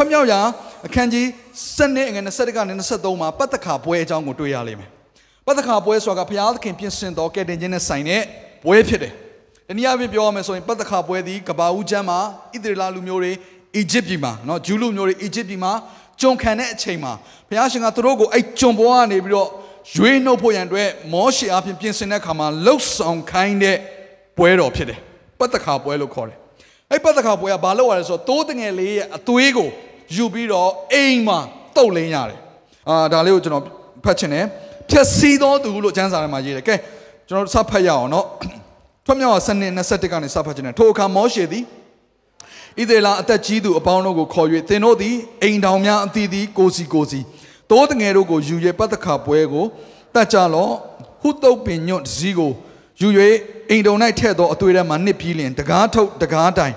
ထွတ်မြောက်ရာအခန်းကြီး7နဲ့ငွေ21ကနေ23မှာပတ်သက်ခါပွဲအကြောင်းကိုတွေ့ရလိမ့်မယ်။ပတ်သက်ခါပွဲဆိုတာကဘုရားသခင်ပြင်ဆင်တော်ကယ်တင်ခြင်းနဲ့ဆိုင်တဲ့ပွဲဖြစ်တယ်။တနည်းအားဖြင့်ပြောရမယ်ဆိုရင်ပတ်သက်ခါပွဲသည်ကဘာဦးချမ်းမှာဣသရေလလူမျိုးတွေအီဂျစ်ပြည်မှာနော်ဂျူးလူမျိုးတွေအီဂျစ်ပြည်မှာကျွန်ခံတဲ့အချိန်မှာဘုရားရှင်ကသူတို့ကိုအဲ့ကျွန်ဘွားကနေပြီးတော့ရွေးနှုတ်ဖို့ရန်အတွက်မောရှေအားဖြင့်ပြင်ဆင်တဲ့အခါမှာလှုပ်ဆောင်ခိုင်းတဲ့ပွဲတော်ဖြစ်တယ်။ပတ်သက်ခါပွဲလို့ခေါ်တယ်။အဲ့ပတ်သက်ခါပွဲကဘာလို့ရလဲဆိုတော့တိုးတငယ်လေးရဲ့အသွေးကို ယူပြီးတော့အိမ်မှာတုတ်လင်းရတယ်အာဒါလေးကိုကျွန်တော်ဖတ်ချင်တယ်ဖြက်စီးသောသူလို့ကျမ်းစာထဲမှာရေးတယ်ကဲကျွန်တော်စဖတ်ရအောင်เนาะထွတ်မြောက်စနစ်21ကနေစဖတ်ချင်တယ်ထိုအခါမောရှေသည်ဣသေလအသက်ကြီးသူအပေါင်းတို့ကိုခေါ်၍သင်တို့သည်အိမ်တော်များအသီးသီးကိုစီကိုစီတိုးတငယ်တို့ကိုယူ၍ပတ်သက်ခါပွဲကိုတတ်ကြလော့ဟုတုတ်ပင်ညွတ်စည်းကိုယူ၍အိမ်တော်၌ထည့်သောအသွေးထဲမှာနှစ်ပြီးလျင်တကားထုတ်တကားတိုင်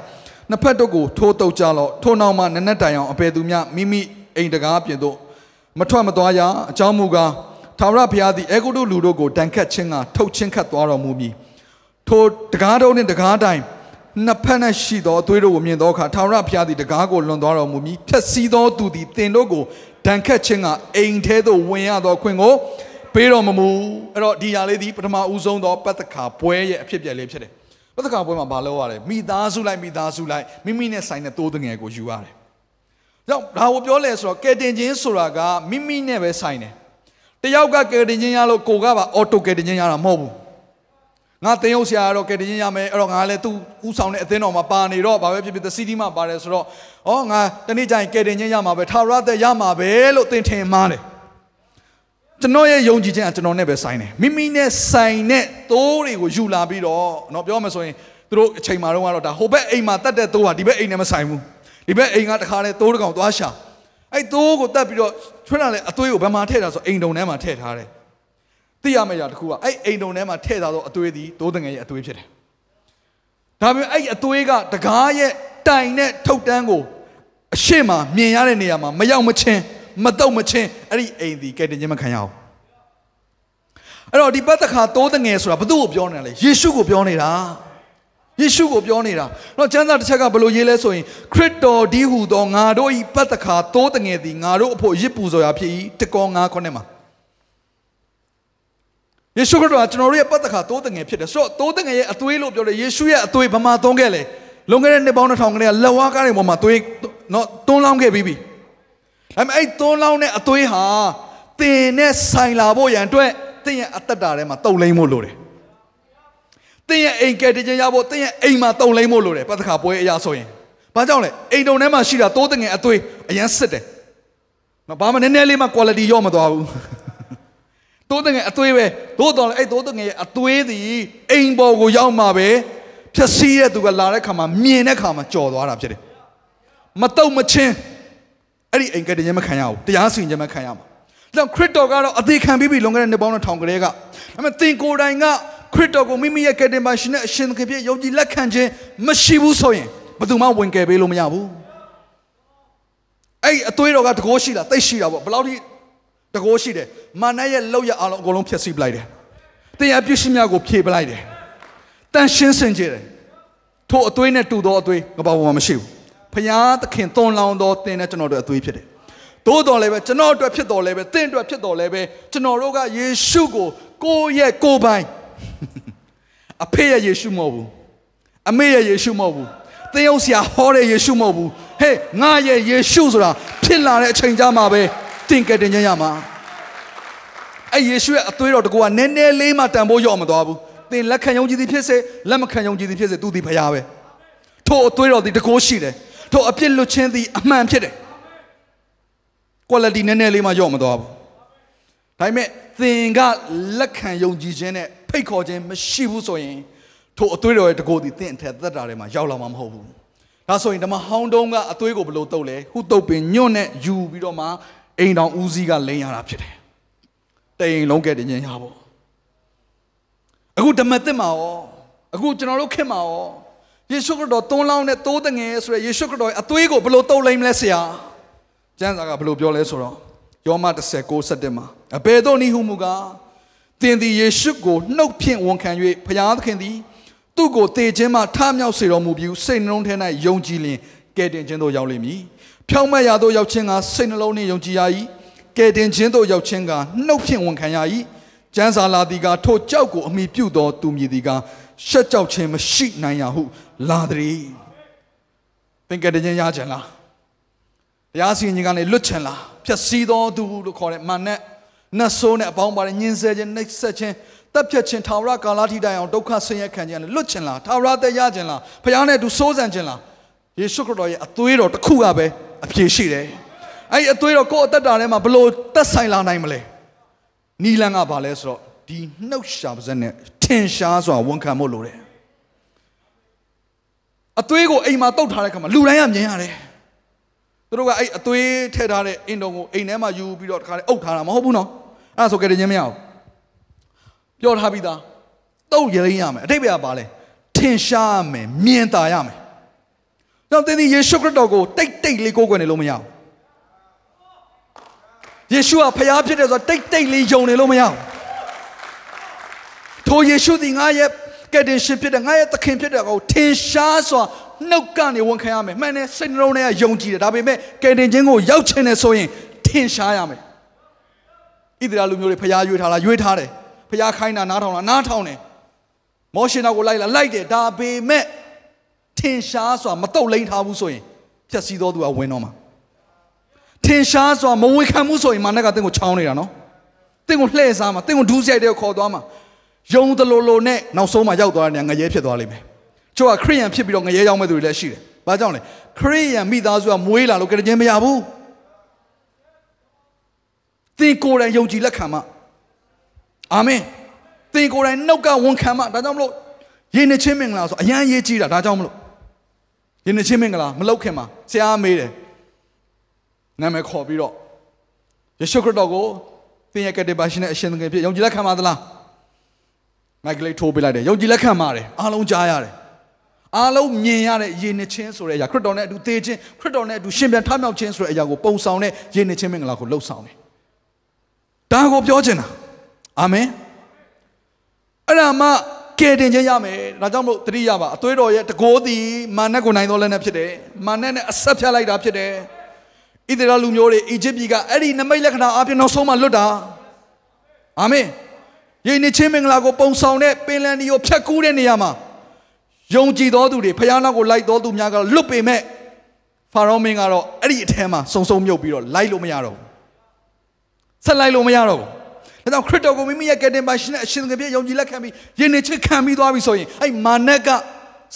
နှစ်ဖက်တို့ကိုထိုးတုတ်ကြလော့ထို့နောက်မှနက်နက်တိုင်အောင်အပေသူများမိမိအိမ်တကားပြင်သို့မထွက်မသွားရအကြောင်းမူကားသာဝရဘုရားသည်အေဂုတုလူတို့ကိုတန်ခတ်ခြင်းကထုတ်ချင်းခတ်သွားတော်မူမည်ထိုတကားတော်နှင့်တကားတိုင်နှစ်ဖက်၌ရှိသောအသွေးတို့ကိုမြင်သောအခါသာဝရဘုရားသည်တကားကိုလွန်သွားတော်မူမည်ဖြက်စီးသောသူသည်တင်တို့ကိုတန်ခတ်ခြင်းကအိမ်ထဲသို့ဝင်ရသောခွင့်ကိုပေးတော်မမူအဲ့တော့ဒီຢာလေးဒီပထမဦးဆုံးသောပတ်သက်ခါပွဲရဲ့အဖြစ်ပြက်လေးဖြစ်တယ်ပ သက်ခါပွဲမှာမလုပ်ရလဲမိသားစုလိုက်မိသားစုလိုက်မိမိနဲ့ဆိုင်တဲ့တိုးတငယ်ကိုယူရတယ်။ကြောင့်ဒါကိုပြောလဲဆိုတော့ကယ်တင်ခြင်းဆိုတာကမိမိနဲ့ပဲဆိုင်တယ်။တယောက်ကကယ်တင်ခြင်းရလို့ကိုကပါအော်တိုကယ်တင်ခြင်းရတာမဟုတ်ဘူး။ငါတင်ရုပ်ဆရာကတော့ကယ်တင်ခြင်းရမယ်အဲ့တော့ငါလည်းသူ့ဥဆောင်တဲ့အသင်းတော်မှာပါနေတော့ဘာပဲဖြစ်ဖြစ်သစီတီမှာပါတယ်ဆိုတော့ဩငါတနေ့ကျရင်ကယ်တင်ခြင်းရမှာပဲထာဝရသက်ရမှာပဲလို့သင်ထင်မှားတယ်။ ကျွန်တော်ရဲ့ယုံကြည်ခြင်းကကျွန်တော်နဲ့ပဲဆိုင်တယ်မိမိနဲ့ဆိုင်တဲ့သိုးတွေကိုယူလာပြီးတော့เนาะပြောမှဆိုရင်သူတို့အချိန်မှာတော့ကတော့ဒါဟိုဘက်အိမ်မှာတတ်တဲ့သိုးဟာဒီဘက်အိမ်နဲ့မဆိုင်ဘူးဒီဘက်အိမ်ကတခါလဲသိုးတစ်ကောင်သွားရှာအဲ့သိုးကိုတတ်ပြီးတော့ထွန်းလာလဲအသွေးကိုဘယ်မှာထည့်တာဆိုအိမ်တုံထဲမှာထည့်ထားတယ်သိရမယ့်ရာတစ်ခုကအဲ့အိမ်တုံထဲမှာထည့်ထားသောအသွေးသည်သိုးတငယ်ရဲ့အသွေးဖြစ်တယ်ဒါပေမဲ့အဲ့အသွေးကတကားရဲ့တိုင်နဲ့ထုတ်တန်းကိုအရှိမမြင်ရတဲ့နေရာမှာမရောက်မချင်း မတော့မချင်းအဲ့ဒီအိမ်ဒီကဲတင်ခြင်းမခံရအောင်အဲ့တော့ဒီပတ်သက်ခါတိုးတငယ်ဆိုတာဘသူ့ကိုပြောနေတာလဲယေရှုကိုပြောနေတာယေရှုကိုပြောနေတာတော့ကျမ်းစာတစ်ချက်ကဘယ်လိုရေးလဲဆိုရင်ခရစ်တော်ဒီဟူသောငါတို့ဤပတ်သက်ခါတိုးတငယ်သည်ငါတို့အဖို့ရစ်ပူဇော်ရာဖြစ်၏တကောငါခုနှစ်မှာယေရှုခရစ်တော်ကကျွန်တော်တို့ရဲ့ပတ်သက်ခါတိုးတငယ်ဖြစ်တယ်ဆိုတော့တိုးတငယ်ရဲ့အသွေးလို့ပြောတယ်ယေရှုရဲ့အသွေးဘာမှသုံးခဲ့လဲလွန်ခဲ့တဲ့နှစ်ပေါင်း2000ခန့်ကလက်ဝါးကားတွေပေါ်မှာသွေးနော်တွန်းလောင်းခဲ့ပြီးပြီ ဒါပေမဲ့အဲ့သွန်းလောင်းတဲ့အသွေးဟာတင်နဲ့ဆိုင်လာဖို့ရန်အတွက်တင်းရဲ့အသက်တာထဲမှာတုံလိမ့်ဖို့လိုတယ်တင်းရဲ့အိမ်ကယ်တင်ခြင်းရဖို့တင်းရဲ့အိမ်မှာတုံလိမ့်ဖို့လိုတယ်ပတ်သက်ခါပွဲအရာဆိုရင်ဘာကြောင့်လဲအိမ်တုံထဲမှာရှိတာတိုးတငယ်အသွေးအရန်စစ်တယ်မဘာမှနည်းနည်းလေးမှ quality ရော့မသွားဘူးတိုးတငယ်အသွေးပဲသို့တော်လည်းအဲ့တိုးတငယ်ရဲ့အသွေးသည်အိမ်ပေါ်ကိုရောက်မှာပဲဖြက်စီးတဲ့သူကလာတဲ့ခါမှာမြင်တဲ့ခါမှာကြော်သွားတာဖြစ်တယ်မတုံမချင်း အဲ့ဒီအိမ်ကယ်တင်ခြင်းမခံရဘူးတရားစီရင်ခြင်းမခံရမှာဒါခရစ်တော်ကတော့အသေးခံပြီးပြီလွန်ခဲ့တဲ့နှစ်ပေါင်းထောင်ကလေးကဒါပေမဲ့သင်ကိုယ်တိုင်ကခရစ်တော်ကိုမိမိရဲ့ကယ်တင်ပါရှင်နဲ့အရှင်သခင်ဖြစ်ယုံကြည်လက်ခံခြင်းမရှိဘူးဆိုရင်ဘယ်သူမှဝင်ကယ်ပေးလို့မရဘူးအဲ့အသွေးတော်ကတကိုးရှိတာတိတ်ရှိတာပေါ့ဘယ်လောက်ထိတကိုးရှိတယ်မာနရဲ့လောက်ရအောင်အကုန်လုံးဖျက်ဆီးပလိုက်တယ်တင်အပြစ်ရှိများကိုဖြေပလိုက်တယ်တန်ရှင်းစင်ကြတယ်ထို့အသွေးနဲ့တူသောအသွေးငါဘာမှမရှိဘူး ဖျားသခင်သွန်လောင်းသောတင်နဲ့ကျွန်တော်တို့အသွေးဖြစ်တယ်သို့တော်လည်းပဲကျွန်တော်အတွက်ဖြစ်တော်လည်းပဲတင့်အတွက်ဖြစ်တော်လည်းပဲကျွန်တော်တို့ကယေရှုကိုကိုယ့်ရဲ့ကိုယ်ပိုင်အဖေရဲ့ယေရှုမဟုတ်ဘူးအမေရဲ့ယေရှုမဟုတ်ဘူးသင်ရောက်ဆရာဟောတဲ့ယေရှုမဟုတ်ဘူးဟေးငါရဲ့ယေရှုဆိုတာဖြစ်လာတဲ့အချိန်ကြမှာပဲတင်ကယ်တင်ခြင်းရမှာအဲ့ယေရှုရဲ့အသွေးတော်တကူကနည်းနည်းလေးမှတန်ဖိုးရော့မသွားဘူးသင်လက်ခံယုံကြည်သည်ဖြစ်စေလက်မခံယုံကြည်သည်ဖြစ်စေသူသည်ဖရားပဲထို့အသွေးတော်သည်တကူရှိတယ် ထို့အပြစ်လွတ်ခြင်းသည်အမှန်ဖြစ်တယ် quality နည်းနည်းလေးမှရော့မသွားဘူးဒါပေမဲ့သင်ကလက်ခံယုံကြည်ခြင်းနဲ့ဖိတ်ခေါ်ခြင်းမရှိဘူးဆိုရင်ထိုအသွေးတော်ရဲ့တကိုယ်ဒီသင်အထက်သက်တာထဲမှာရောက်လာမှာမဟုတ်ဘူးဒါဆိုရင်ဓမ္မဟောင်းတုံးကအသွေးကိုဘယ်လိုတုပ်လဲဟုတုပ်ပင်ညွန့်နဲ့ယူပြီးတော့မှအိမ်တော်ဦးစီးကလိန်ရတာဖြစ်တယ်တိမ်လုံးကဲ့တင်ခြင်းရဖို့အခုဓမ္မသစ်မှာရောအခုကျွန်တော်တို့ခင်မှာရော ယေရှုခရစ်တော်သွန်းလောင်းတဲ့သိုးတငယ်ဆိုရယ်ယေရှုခရစ်တော်ရဲ့အသွေးကိုဘယ်လိုတုပ်လိမ့်မလဲဆရာကျမ်းစာကဘယ်လိုပြောလဲဆိုတော့ယောမ19 17မှာအဘယ်သို့နည်းဟုမူကားသင်သည်ယေရှုကိုနှုတ်ဖြင့်ဝန်ခံ၍ဖျားသခင်သည်သူ့ကိုတည်ခြင်းမှထမြောက်စေတော်မူပြီးစိတ်နှလုံးထဲ၌ယုံကြည်လင်ကဲ့တင်ခြင်းသို့ရောက်လိမ့်မည်ဖြောင့်မတ်ရာသို့ရောက်ခြင်းကစိတ်နှလုံးနှင့်ယုံကြည်ရ၏ကဲ့တင်ခြင်းသို့ရောက်ခြင်းကနှုတ်ဖြင့်ဝန်ခံရ၏ကျမ်းစာလာသည်ကထိုကြောက်ကိုအမိပြုသောသူမည်သည်က ရှက်ကြောက်ခြင်းမရှိနိုင်ရဟုလာသည်သင်ကဲ့တင်ခြင်းရခြင်းလားတရားစီရင်ခြင်းကနေလွတ်ချင်လားဖြည့်စည်းသောသူလို့ခေါ်တဲ့မာနက်နတ်ဆိုးနဲ့အပေါင်းပါတဲ့ညင်ဆဲခြင်းနှိပ်စက်ခြင်းတပ်ဖြတ်ခြင်းထာဝရကာလထိတိုင်အောင်ဒုက္ခဆင်းရဲခံခြင်းနဲ့လွတ်ချင်လားထာဝရသက်ရခြင်းလားဖခင်နဲ့အတူစိုးစံခြင်းလားယေရှုခရစ်တော်ရဲ့အသွေးတော်တစ်ခုကပဲအပြည့်ရှိတယ်အဲ့ဒီအသွေးတော်ကိုယ့်အသက်တာထဲမှာဘလို့သက်ဆိုင်လာနိုင်မလဲနီလန်ကဘာလဲဆိုတော့ဒီနှုတ်ရှာပါစက်နဲ့ထ င်ရှားစွာဝန်ခံဖို့လိုတယ်အသွေးကိုအိမ်မှာတုတ်ထားတဲ့ခါမှာလူတိုင်းကမြင်ရတယ်သူတို့ကအဲ့အသွေးထည့်ထားတဲ့အင်တုံကိုအိမ်ထဲမှာယူပြီးတော့တခါလေအုပ်ထားတာမဟုတ်ဘူးနော်အဲ့ဒါဆိုကြတယ်ချင်းမရဘူးပြောထားပြီးသားတုတ်ရင်းရမယ်အတိတ်ပဲပါလဲထင်ရှားမယ်မြင်သာရမယ်တော့သင်ဒီယေရှုခရစ်တော်ကိုတိတ်တိတ်လေးကိုးကွယ်နေလို့မရဘူးယေရှုကဖျားဖြစ်တယ်ဆိုတော့တိတ်တိတ်လေးယုံနေလို့မရဘူး ထိုယေရှုသည်ငါရဲ့ကယ်တင်ရှင်ဖြစ်တယ်ငါရဲ့သခင်ဖြစ်တယ်ကိုထင်ရှားစွာနှုတ်ကနေဝန်ခံရမယ်မှန်တယ်စိတ်နှလုံးထဲကယုံကြည်တယ်ဒါပေမဲ့ကယ်တင်ခြင်းကိုရောက်ချင်တယ်ဆိုရင်ထင်ရှားရမယ်ဣသရေလလူမျိုးတွေဖျားရွေးထားလားရွေးထားတယ်ဖျားခိုင်းတာနားထောင်လားနားထောင်တယ်မောရှင်တော်ကိုလိုက်လာလိုက်တယ်ဒါပေမဲ့ထင်ရှားစွာမတုတ်လိမ့်ထားဘူးဆိုရင်ဖြက်စီးတော်သူကဝင်တော့မှာထင်ရှားစွာမဝေခံမှုဆိုရင်မာနကတင့်ကိုချောင်းနေတာနော်တင့်ကိုလှည့်စားမှာတင့်ကိုဒူးဆိုင်တဲ့ခေါ်သွားမှာ ယုံတလိုလိုနဲ့နောက်ဆုံးမှာရောက်သွားတဲ့နေရာငရဲဖြစ်သွားလိမ့်မယ်ချို့ကခရိယန်ဖြစ်ပြီးတော့ငရဲရောက်မဲ့သူတွေလည်းရှိတယ်ဘာကြောင့်လဲခရိယန်မိသားစုကမွေးလာလို့ကြတဲ့ချင်းမရဘူးသင်ကိုယ်တိုင်ယုံကြည်လက်ခံမှာအာမင်သင်ကိုယ်တိုင်နှုတ်ကဝန်ခံမှာဒါကြောင့်မလို့ယဉ်နေချင်းမင်္ဂလာဆိုအရန်ရေးကြည့်တာဒါကြောင့်မလို့ယဉ်နေချင်းမင်္ဂလာမလောက်ခင်မှာဆရာမေးတယ်နာမည်ခေါ်ပြီးတော့ယေရှုခရစ်တော်ကိုသင်ရဲ့ကတ္တပါရှင်နဲ့အရှင်သခင်ဖြစ်ယုံကြည်လက်ခံပါသလား မိုက်ကလေးထိုးပေးလိုက်တယ်ယုံကြည်လက်ခံပါတယ်အားလုံးကြားရတယ်အားလုံးမြင်ရတဲ့ယဉ်နေချင်းဆိုတဲ့အရာခရစ်တော်နဲ့အတူသေခြင်းခရစ်တော်နဲ့အတူရှင်ပြန်ထမြောက်ခြင်းဆိုတဲ့အရာကိုပုံဆောင်တဲ့ယဉ်နေချင်းမင်္ဂလာကိုလှုပ်ဆောင်တယ်ဒါကိုပြောချင်တာအာမင်အဲ့ဒါမှကယ်တင်ခြင်းရမယ်ဒါကြောင့်မို့တတိယပါအသွေးတော်ရဲ့တကိုးသည်မာနက်ကိုနိုင်တော်လည်းနဲ့ဖြစ်တယ်မာနက်နဲ့အဆက်ဖြတ်လိုက်တာဖြစ်တယ်ဣသရေလလူမျိုးတွေအီဂျစ်ပြည်ကအဲ့ဒီနမိတ်လက္ခဏာအပြင်နောက်ဆုံးမှလွတ်တာအာမင် ယေနေချင်းမင်္ဂလာကိုပုံဆောင်တဲ့ပင်လယ်နီကိုဖြတ်ကူးတဲ့နေရာမှာယုံကြည်တော်သူတွေဖခင်နောက်ကိုလိုက်တော်သူများကတော့လွတ်ပေမဲ့ဖာရောမင်းကတော့အဲ့ဒီအထဲမှာစုံစုံမြုပ်ပြီးတော့လိုက်လို့မရတော့ဘူးဆက်လိုက်လို့မရတော့ဘူးဒါကြောင့်ခရစ်တော်ကိုမိမိရဲ့ကယ်တင်ပါရှင်နဲ့အရှင်သခင်ပြည့်ယုံကြည်လက်ခံပြီးယဉ်နေချစ်ခံပြီးသွားပြီဆိုရင်အဲ့မာနက်က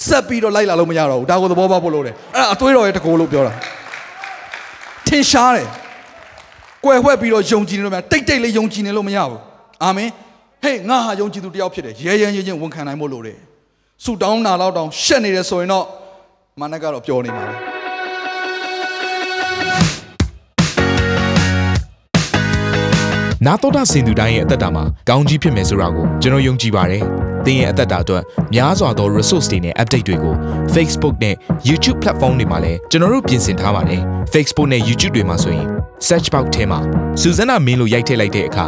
ဆက်ပြီးတော့လိုက်လာလို့မရတော့ဘူးဒါကိုသဘောပေါက်ဖို့လိုတယ်အဲ့ဒါအသွေးတော်ရဲ့တကူလို့ပြောတာထင်ရှားတယ်ကွယ်ဝှက်ပြီးတော့ယုံကြည်နေလို့မရတိတ်တိတ်လေးယုံကြည်နေလို့မရဘူးအာမင် ဟေးငါဟာယုံကြည်သူတယောက်ဖြစ်တယ်ရဲရဲရဲချင်းဝန်ခံနိုင်ဖို့လိုတယ်ဆူတောင်းနာတော့တောင်းရှက်နေတယ်ဆိုရင်တော့မာနက်ကတော့ပျော်နေမှာပဲနာတော်တာစင်သူတိုင်းရဲ့အသက်တာမှာကောင်းကြီးဖြစ်မယ်ဆိုတာကိုကျွန်တော်ယုံကြည်ပါတယ်။သင်ရဲ့အသက်တာအတွက်များစွာသော resource တွေနဲ့ update တွေကို Facebook နဲ့ YouTube platform တွေမှာလည်းကျွန်တော်တို့ပြင်ဆင်ထားပါတယ်။ Facebook နဲ့ YouTube တွေမှာဆိုရင် search box ထဲမှာစုစွမ်းနာမင်းလို့ရိုက်ထည့်လိုက်တဲ့အခါ